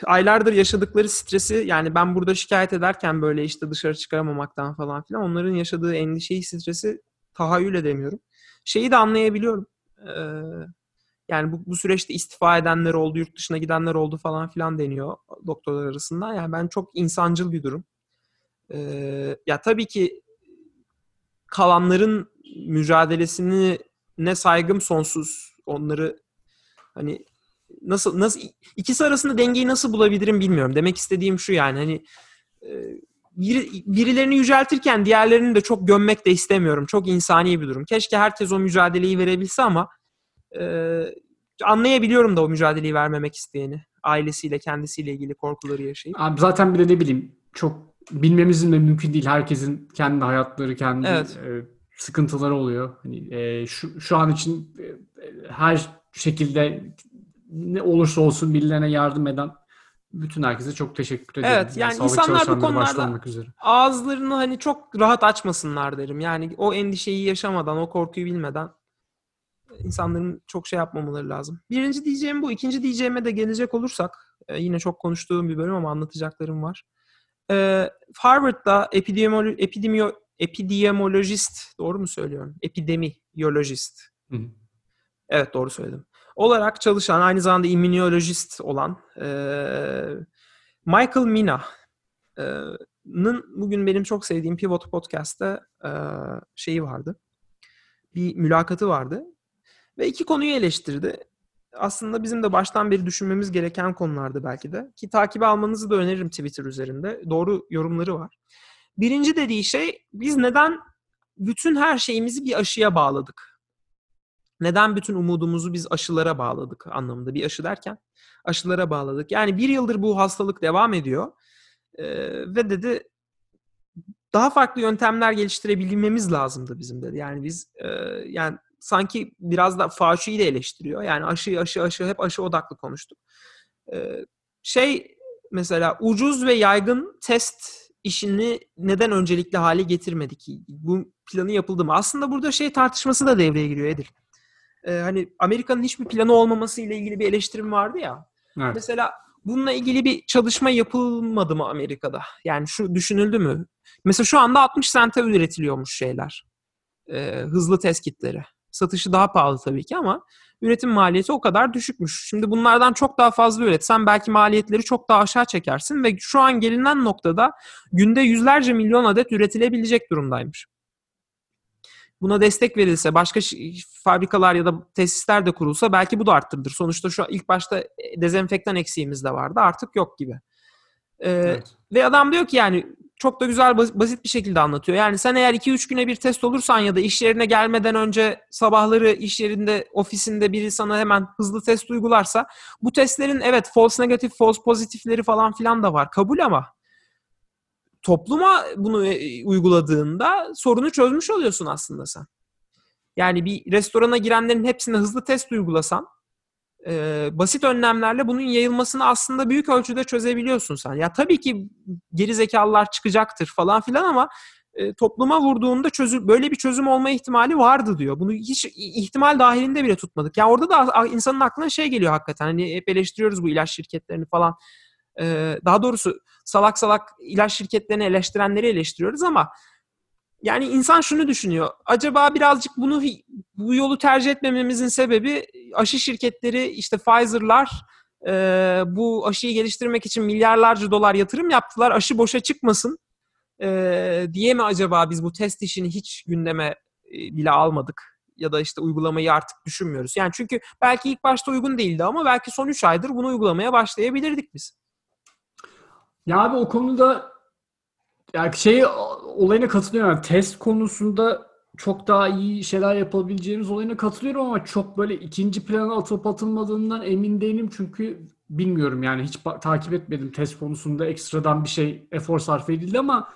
aylardır yaşadıkları stresi yani ben burada şikayet ederken böyle işte dışarı çıkaramamaktan falan filan onların yaşadığı endişeyi, stresi tahayyül edemiyorum. Şeyi de anlayabiliyorum. Ee, yani bu, bu süreçte istifa edenler oldu, yurt dışına gidenler oldu falan filan deniyor doktorlar arasında. Yani ben çok insancıl bir durum. Ee, ya tabii ki kalanların mücadelesini ne saygım sonsuz. Onları hani nasıl nasıl ikisi arasında dengeyi nasıl bulabilirim bilmiyorum. Demek istediğim şu yani hani e, biri, birilerini yüceltirken diğerlerini de çok gömmek de istemiyorum. Çok insani bir durum. Keşke herkes o mücadeleyi verebilse ama e, anlayabiliyorum da o mücadeleyi vermemek isteyeni. Ailesiyle, kendisiyle ilgili korkuları yaşayıp. Abi zaten bir de ne bileyim çok bilmemizin de mümkün değil. Herkesin kendi hayatları, kendi Evet. e, sıkıntıları oluyor. Hani e, şu şu an için e, e, her şekilde ne olursa olsun birilerine yardım eden bütün herkese çok teşekkür ederim. Evet, yani sağlık insanlar bu konularda- ağızlarını hani çok rahat açmasınlar derim. Yani o endişeyi yaşamadan, o korkuyu bilmeden insanların çok şey yapmamaları lazım. Birinci diyeceğim bu. İkinci diyeceğime de gelecek olursak e, yine çok konuştuğum bir bölüm ama anlatacaklarım var. E, Harvard'da epidemiolo- epidemio- epidemiolojist doğru mu söylüyorum? Epidemiyolojist. Hı. Evet doğru söyledim. Olarak çalışan aynı zamanda immünolojist olan e, Michael Mina e, bugün benim çok sevdiğim Pivot Podcast'ta e, şeyi vardı. Bir mülakatı vardı. Ve iki konuyu eleştirdi. Aslında bizim de baştan beri düşünmemiz gereken konulardı belki de. Ki takibi almanızı da öneririm Twitter üzerinde. Doğru yorumları var. Birinci dediği şey biz neden bütün her şeyimizi bir aşıya bağladık? Neden bütün umudumuzu biz aşılara bağladık anlamında. Bir aşı derken aşılara bağladık. Yani bir yıldır bu hastalık devam ediyor. Ee, ve dedi daha farklı yöntemler geliştirebilmemiz lazımdı bizim dedi. Yani biz e, yani sanki biraz da Fauci'yi de eleştiriyor. Yani aşı aşı aşı hep aşı odaklı konuştuk. Ee, şey mesela ucuz ve yaygın test işini neden öncelikli hale getirmedik? Bu planı yapıldı mı? Aslında burada şey tartışması da devreye giriyor Edil. Ee, hani Amerika'nın hiçbir planı olmaması ile ilgili bir eleştirim vardı ya. Evet. Mesela bununla ilgili bir çalışma yapılmadı mı Amerika'da? Yani şu düşünüldü mü? Mesela şu anda 60 sente üretiliyormuş şeyler. Ee, hızlı test kitleri. Satışı daha pahalı tabii ki ama üretim maliyeti o kadar düşükmüş. Şimdi bunlardan çok daha fazla üretsen belki maliyetleri çok daha aşağı çekersin ve şu an gelinen noktada günde yüzlerce milyon adet üretilebilecek durumdaymış. Buna destek verilse, başka fabrikalar ya da tesisler de kurulsa belki bu da arttırılır. Sonuçta şu ilk başta dezenfektan eksiğimiz de vardı. Artık yok gibi. Ee, Evet. ve adam diyor ki yani çok da güzel bas- basit bir şekilde anlatıyor. Yani sen eğer 2-3 güne bir test olursan ya da iş yerine gelmeden önce sabahları iş yerinde ofisinde biri sana hemen hızlı test uygularsa bu testlerin evet false negatif, false pozitifleri falan filan da var. Kabul ama topluma bunu e, uyguladığında sorunu çözmüş oluyorsun aslında sen. Yani bir restorana girenlerin hepsine hızlı test uygulasan e, basit önlemlerle bunun yayılmasını aslında büyük ölçüde çözebiliyorsun sen. Ya tabii ki geri zekalılar çıkacaktır falan filan ama e, topluma vurduğunda çözüm böyle bir çözüm olma ihtimali vardı diyor. Bunu hiç ihtimal dahilinde bile tutmadık. Yani orada da insanın aklına şey geliyor hakikaten. Hani hep eleştiriyoruz bu ilaç şirketlerini falan. E, daha doğrusu salak salak ilaç şirketlerini eleştirenleri eleştiriyoruz ama yani insan şunu düşünüyor. Acaba birazcık bunu bu yolu tercih etmememizin sebebi aşı şirketleri işte Pfizer'lar e, bu aşıyı geliştirmek için milyarlarca dolar yatırım yaptılar. Aşı boşa çıkmasın e, diye mi acaba biz bu test işini hiç gündeme e, bile almadık? Ya da işte uygulamayı artık düşünmüyoruz. Yani çünkü belki ilk başta uygun değildi ama belki son 3 aydır bunu uygulamaya başlayabilirdik biz. Ya abi o konuda yani şey olayına katılıyorum. Test konusunda çok daha iyi şeyler yapabileceğimiz olayına katılıyorum ama çok böyle ikinci plana atılıp atılmadığından emin değilim çünkü bilmiyorum yani hiç takip etmedim test konusunda ekstradan bir şey efor sarf edildi ama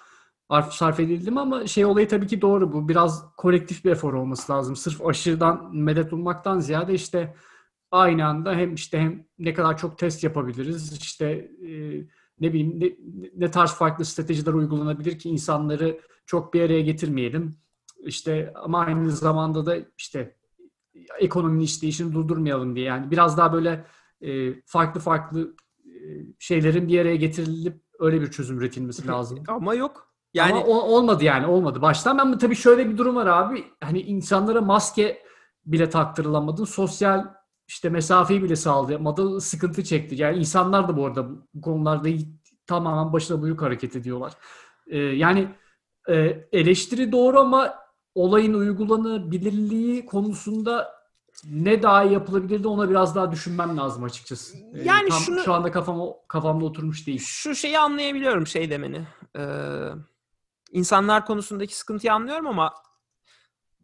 sarf edildi mi ama şey olayı tabii ki doğru bu biraz kolektif bir efor olması lazım. Sırf aşırıdan medet ummaktan ziyade işte aynı anda hem işte hem ne kadar çok test yapabiliriz işte e, ne bileyim ne, ne tarz farklı stratejiler uygulanabilir ki insanları çok bir araya getirmeyelim. İşte ama aynı zamanda da işte ekonominin işleyişini durdurmayalım diye. Yani biraz daha böyle e, farklı farklı e, şeylerin bir araya getirilip öyle bir çözüm üretilmesi lazım. Ama yok. Yani Ama o, olmadı yani olmadı. Baştan ben tabii şöyle bir durum var abi. Hani insanlara maske bile taktırılamadı. Sosyal işte mesafeyi bile sağlayamadı. Sıkıntı çekti. Yani insanlar da bu arada bu konularda tamamen başına buyruk hareket ediyorlar. Ee, yani e, eleştiri doğru ama olayın uygulanabilirliği konusunda ne daha yapılabilirdi ona biraz daha düşünmem lazım açıkçası. Ee, yani tam şunu, şu anda kafam kafamda oturmuş değil. Şu şeyi anlayabiliyorum şey demeni. Ee, insanlar konusundaki sıkıntıyı anlıyorum ama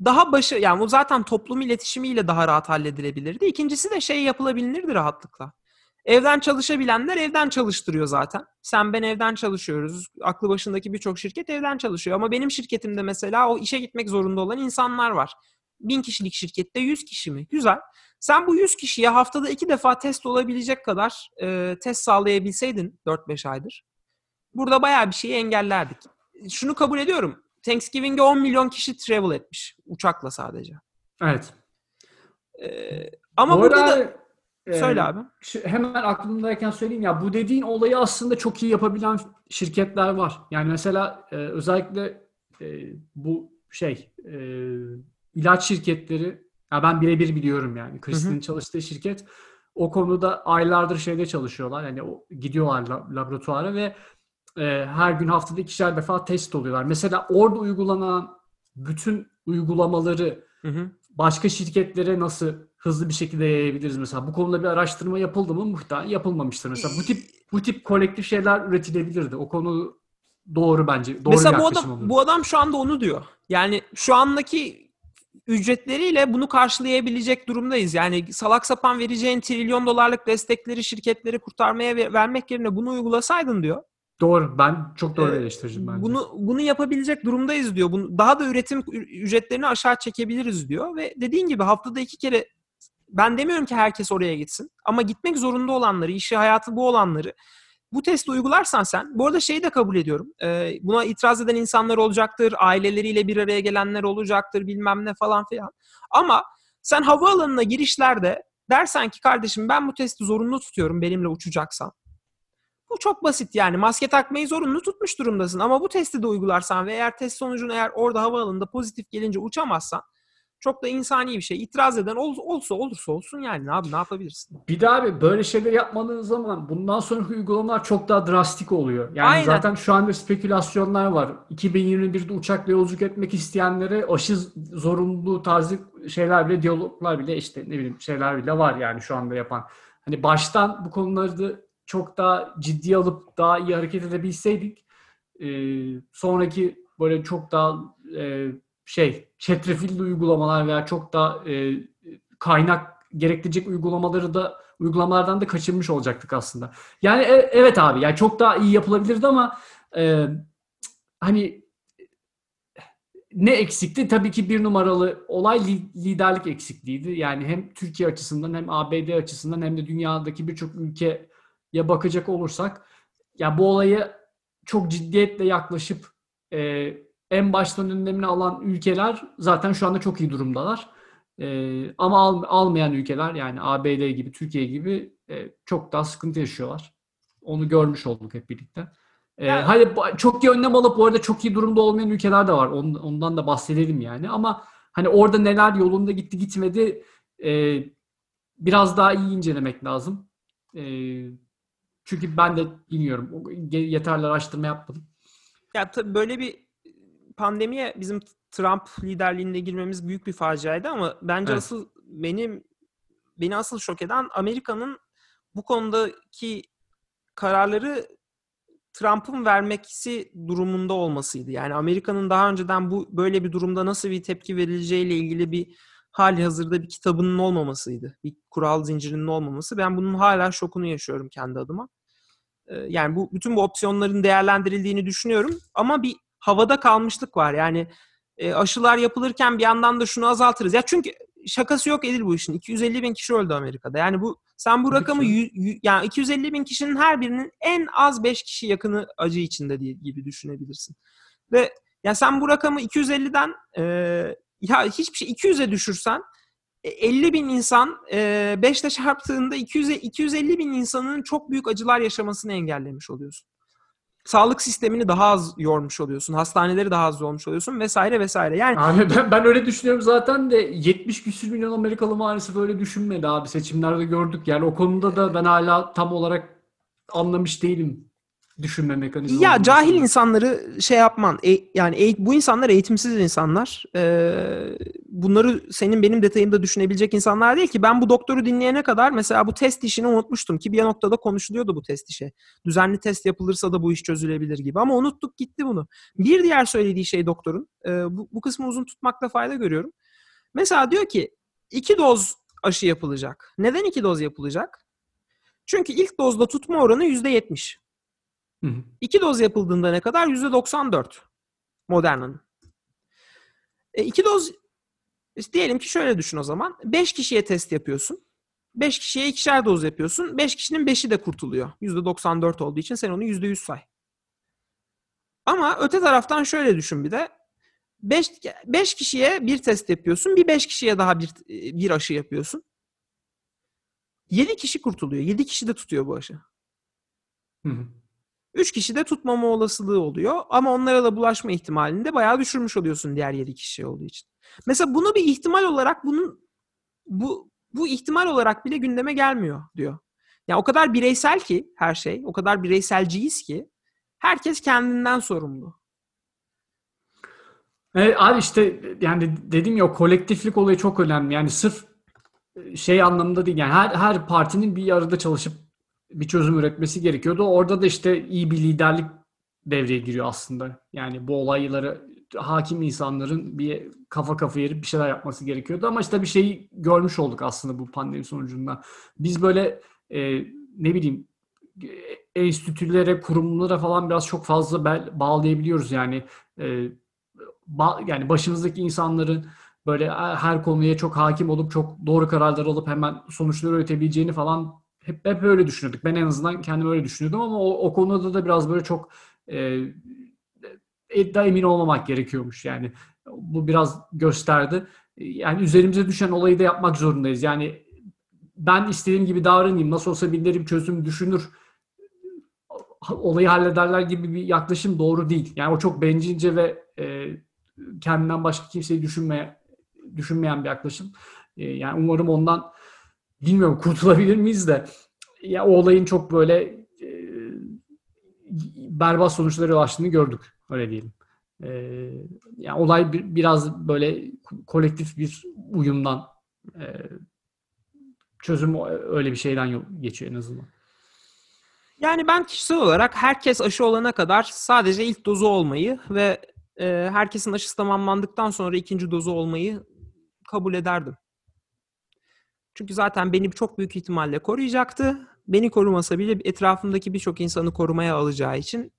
daha başı yani bu zaten toplum iletişimiyle daha rahat halledilebilirdi. İkincisi de şey yapılabilirdi rahatlıkla. Evden çalışabilenler evden çalıştırıyor zaten. Sen ben evden çalışıyoruz. Aklı başındaki birçok şirket evden çalışıyor. Ama benim şirketimde mesela o işe gitmek zorunda olan insanlar var. Bin kişilik şirkette 100 kişi mi? Güzel. Sen bu 100 kişiye haftada iki defa test olabilecek kadar e, test sağlayabilseydin 4-5 aydır. Burada bayağı bir şeyi engellerdik. Şunu kabul ediyorum. Thanksgiving'e 10 milyon kişi travel etmiş. Uçakla sadece. Evet. Ee, ama bu burada da... E, Söyle abi. Şu, hemen aklımdayken söyleyeyim ya bu dediğin olayı aslında çok iyi yapabilen şirketler var. Yani mesela e, özellikle e, bu şey e, ilaç şirketleri ya ben birebir biliyorum yani Kristin'in çalıştığı şirket o konuda aylardır şeyde çalışıyorlar. Yani o, gidiyorlar laboratuvara ve e, her gün haftada ikişer defa test oluyorlar. Mesela orada uygulanan bütün uygulamaları hı hı. başka şirketlere nasıl hızlı bir şekilde yayabiliriz mesela? Bu konuda bir araştırma yapıldı mı? Muhtemelen yapılmamıştır. Mesela bu tip bu tip kolektif şeyler üretilebilirdi. O konu doğru bence. Doğru mesela bu adam olur. bu adam şu anda onu diyor. Yani şu andaki ücretleriyle bunu karşılayabilecek durumdayız. Yani salak sapan vereceğin trilyon dolarlık destekleri şirketleri kurtarmaya vermek yerine bunu uygulasaydın diyor. Doğru. Ben çok doğru ee, eleştiricim bence. Bunu bunu yapabilecek durumdayız diyor. Bunu daha da üretim ücretlerini aşağı çekebiliriz diyor ve dediğin gibi haftada iki kere ben demiyorum ki herkes oraya gitsin ama gitmek zorunda olanları, işi hayatı bu olanları bu testi uygularsan sen, bu arada şeyi de kabul ediyorum. E, buna itiraz eden insanlar olacaktır, aileleriyle bir araya gelenler olacaktır, bilmem ne falan filan. Ama sen havaalanına girişlerde dersen ki kardeşim ben bu testi zorunlu tutuyorum benimle uçacaksan. Bu çok basit yani. Maske takmayı zorunlu tutmuş durumdasın ama bu testi de uygularsan ve eğer test sonucun eğer orada havaalanında pozitif gelince uçamazsan çok da insani bir şey. İtiraz eden ol, olsa olursa olsun yani abi ne yapabilirsin? Bir de abi böyle şeyler yapmadığın zaman bundan sonraki uygulamalar çok daha drastik oluyor. Yani Aynen. zaten şu anda spekülasyonlar var. 2021'de uçakla yolculuk etmek isteyenlere aşı zorunluluğu tarzı şeyler bile, diyaloglar bile işte ne bileyim şeyler bile var yani şu anda yapan. Hani baştan bu konuları da çok daha ciddi alıp daha iyi hareket edebilseydik e, sonraki böyle çok daha e, şey çetrefilli uygulamalar veya çok daha e, kaynak gerektirecek uygulamaları da uygulamalardan da kaçırmış olacaktık aslında. Yani e, evet abi yani çok daha iyi yapılabilirdi ama e, hani ne eksikti? Tabii ki bir numaralı olay li- liderlik eksikliğiydi. Yani hem Türkiye açısından hem ABD açısından hem de dünyadaki birçok ülkeye bakacak olursak ya bu olayı çok ciddiyetle yaklaşıp e, en baştan önlemini alan ülkeler zaten şu anda çok iyi durumdalar. E, ama al, almayan ülkeler yani ABD gibi, Türkiye gibi e, çok daha sıkıntı yaşıyorlar. Onu görmüş olduk hep birlikte. Ee, Yani- bu- çok iyi önlem alıp bu arada çok iyi durumda olmayan ülkeler de var. Ondan, ondan da bahsedelim yani. Ama hani orada neler yolunda gitti gitmedi e, biraz daha iyi incelemek lazım. E, çünkü ben de bilmiyorum. Yeterli araştırma yapmadım. Ya tabii böyle bir pandemiye bizim Trump liderliğinde girmemiz büyük bir faciaydı ama bence Evet. asıl benim beni asıl şok eden Amerika'nın bu konudaki kararları Trump'ın vermesi durumunda olmasıydı. Yani Amerika'nın daha önceden bu böyle bir durumda nasıl bir tepki verileceğiyle ilgili bir hali hazırda bir kitabının olmamasıydı. Bir kural zincirinin olmaması. Ben bunun hala şokunu yaşıyorum kendi adıma. Ee, Yani bu bütün bu opsiyonların değerlendirildiğini düşünüyorum ama bir havada kalmışlık var. Yani e, aşılar yapılırken bir yandan da şunu azaltırız. Ya çünkü şakası yok Edil bu işin. 250 bin kişi öldü Amerika'da. Yani bu sen bu rakamı yü- yü- yani 250 bin kişinin her birinin en az 5 kişi yakını acı içinde diye gibi düşünebilirsin. Ve ya sen bu rakamı 250'den e, ya hiçbir şey 200'e düşürsen 50 bin insan 5 ile çarptığında 200'e 250 bin insanın çok büyük acılar yaşamasını engellemiş oluyorsun. Sağlık sistemini daha az yormuş oluyorsun. Hastaneleri daha az yormuş oluyorsun vesaire vesaire. Yani Abi ben, ben öyle düşünüyorum zaten de 70 küsür milyon Amerikalı maalesef öyle düşünmedi abi. Seçimlerde gördük. Yani o konuda da ben hala tam olarak anlamış değilim düşünme mekanizması. Ya cahil insanları şey yapman. e- yani eğit- bu insanlar eğitimsiz insanlar. Ee, bunları senin benim detayında düşünebilecek insanlar değil ki. Ben bu doktoru dinleyene kadar mesela bu test işini unutmuştum ki bir noktada konuşuluyordu bu test işi. Düzenli test yapılırsa da bu iş çözülebilir gibi. Ama unuttuk gitti bunu. Bir diğer söylediği şey doktorun. e, bu, bu kısmı uzun tutmakta fayda görüyorum. Mesela diyor ki iki doz aşı yapılacak. Neden iki doz yapılacak? Çünkü ilk dozda tutma oranı yüzde yetmiş. Hı hı. İki doz yapıldığında ne kadar? %94 Moderna'nın. E, iki doz işte diyelim ki şöyle düşün o zaman. 5 kişiye test yapıyorsun. 5 kişiye ikişer doz yapıyorsun. 5 kişinin 5'i de kurtuluyor. %94 olduğu için sen onu %100 say. Ama öte taraftan şöyle düşün bir de. 5 5 kişiye bir test yapıyorsun. Bir 5 kişiye daha bir bir aşı yapıyorsun. 7 kişi kurtuluyor. 7 kişi de tutuyor bu aşı. Hı hı. 3 kişi de tutmama olasılığı oluyor ama onlara da bulaşma ihtimalini de bayağı düşürmüş oluyorsun diğer 7 kişi olduğu için. Mesela bunu bir ihtimal olarak bunun bu bu ihtimal olarak bile gündeme gelmiyor diyor. Ya o kadar bireysel ki her şey, o kadar bireyselciyiz ki herkes kendinden sorumlu. Evet, abi işte yani dedim ya o kolektiflik olayı çok önemli. Yani sırf şey anlamında değil. Yani her her partinin bir arada çalışıp bir çözüm üretmesi gerekiyordu. Orada da işte iyi bir liderlik devreye giriyor aslında. Yani bu olayları hakim insanların bir kafa kafa yerip bir şeyler yapması gerekiyordu. Ama işte bir şeyi görmüş olduk aslında bu pandemi sonucunda. Biz böyle e, ne bileyim e, enstitülere, kurumlara falan biraz çok fazla bel- bağlayabiliyoruz. Yani e, ba- yani başımızdaki insanların böyle her konuya çok hakim olup çok doğru kararlar alıp hemen sonuçları üretebileceğini falan hep hep öyle düşünüyorduk. Ben en azından kendim öyle düşünüyordum ama o, o konuda da biraz böyle çok e, iddia emin olmamak gerekiyormuş yani. Bu biraz gösterdi. Yani üzerimize düşen olayı da yapmak zorundayız. Yani ben istediğim gibi davranayım. Nasıl olsa birileri çözüm düşünür. Olayı hallederler gibi bir yaklaşım doğru değil. Yani o çok bencilce ve e, kendinden başka kimseyi düşünmeye düşünmeyen bir yaklaşım. E, yani umarım ondan bilmiyorum kurtulabilir miyiz de ya o olayın çok böyle e, berbat sonuçlara ulaştığını gördük. Öyle diyelim. E, yani olay bir, biraz böyle kolektif bir uyumdan e, çözüm öyle bir şeyden geçiyor en azından. Yani ben kişisel olarak herkes aşı olana kadar sadece ilk dozu olmayı ve e, herkesin aşısı tamamlandıktan sonra ikinci dozu olmayı kabul ederdim. Çünkü zaten beni çok büyük ihtimalle koruyacaktı. Beni korumasa bile etrafımdaki birçok insanı korumaya alacağı için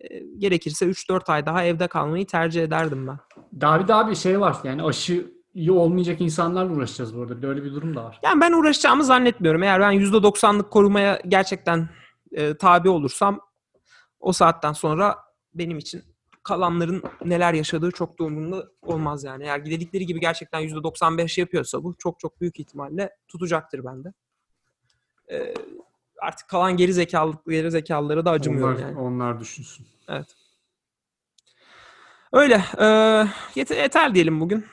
e, gerekirse 3-4 ay daha evde kalmayı tercih ederdim ben. Daha bir daha bir şey var. Yani aşı iyi olmayacak insanlarla uğraşacağız bu arada. Bir de öyle bir durum da var. Yani ben uğraşacağımı zannetmiyorum. Eğer ben %90'lık korumaya gerçekten e, tabi olursam o saatten sonra benim için kalanların neler yaşadığı çok da umurumda olmaz yani. Eğer dedikleri gibi gerçekten %95 yapıyorsa bu çok çok büyük ihtimalle tutacaktır bende. E, artık kalan geri zekalı geri zekalılara da acımıyorum onlar, yani. onlar düşünsün. Öyle. E, yeter, yeter diyelim bugün.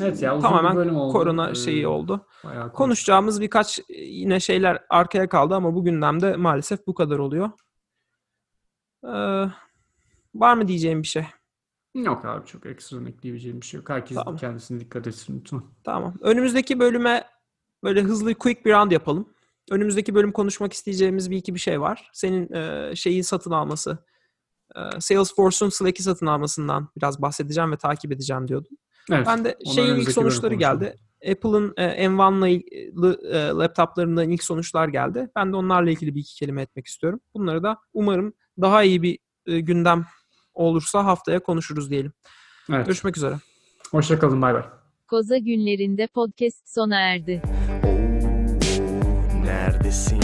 Evet ya uzun Tamamen bir bölüm oldu. korona Ee, şeyi oldu. Konuşacağımız birkaç yine şeyler arkaya kaldı ama bu gündemde maalesef bu kadar oluyor. Ee, var mı diyeceğim bir şey? Yok abi çok ekstra ekleyebileceğim bir şey yok. Herkes Tamam. kendisine dikkat etsin lütfen. Tamam. Önümüzdeki bölüme böyle hızlı quick bir round yapalım. Önümüzdeki bölüm konuşmak isteyeceğimiz bir iki bir şey var. Senin e, şeyi satın alması, e, Salesforce'un Slack'i satın almasından biraz bahsedeceğim ve takip edeceğim diyordum. Evet. Ben de şeyin ilk sonuçları geldi. Apple'ın e, M1'la e, laptoplarından ilk sonuçlar geldi. Ben de onlarla ilgili bir iki kelime etmek istiyorum. Bunları da umarım daha iyi bir e, gündem olursa haftaya konuşuruz diyelim. Evet. Görüşmek üzere. Hoşçakalın bay bay. Koza günlerinde podcast sona erdi. Oo, neredesin?